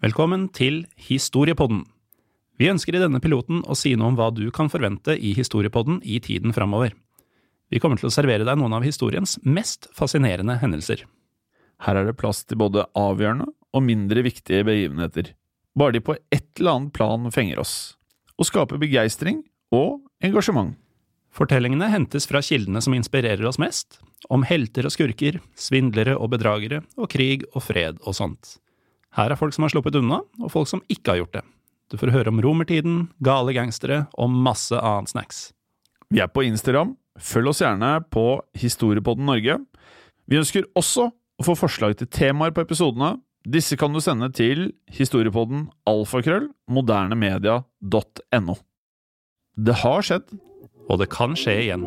Velkommen til Historiepodden. Vi ønsker i denne piloten å si noe om hva du kan forvente i Historiepodden i tiden framover. Vi kommer til å servere deg noen av historiens mest fascinerende hendelser. Her er det plass til både avgjørende og mindre viktige begivenheter, bare de på et eller annet plan fenger oss, og skaper begeistring og engasjement. Fortellingene hentes fra kildene som inspirerer oss mest, om helter og skurker, svindlere og bedragere, og krig og fred og sånt. Her er folk som har sluppet unna, og folk som ikke har gjort det. Du får høre om romertiden, gale gangstere og masse annet snacks. Vi er på Instagram, følg oss gjerne på Historiepodden Norge. Vi ønsker også å få forslag til temaer på episodene. Disse kan du sende til historiepodden alfakrøll modernemedia.no. Det har skjedd. Og det kan skje igjen.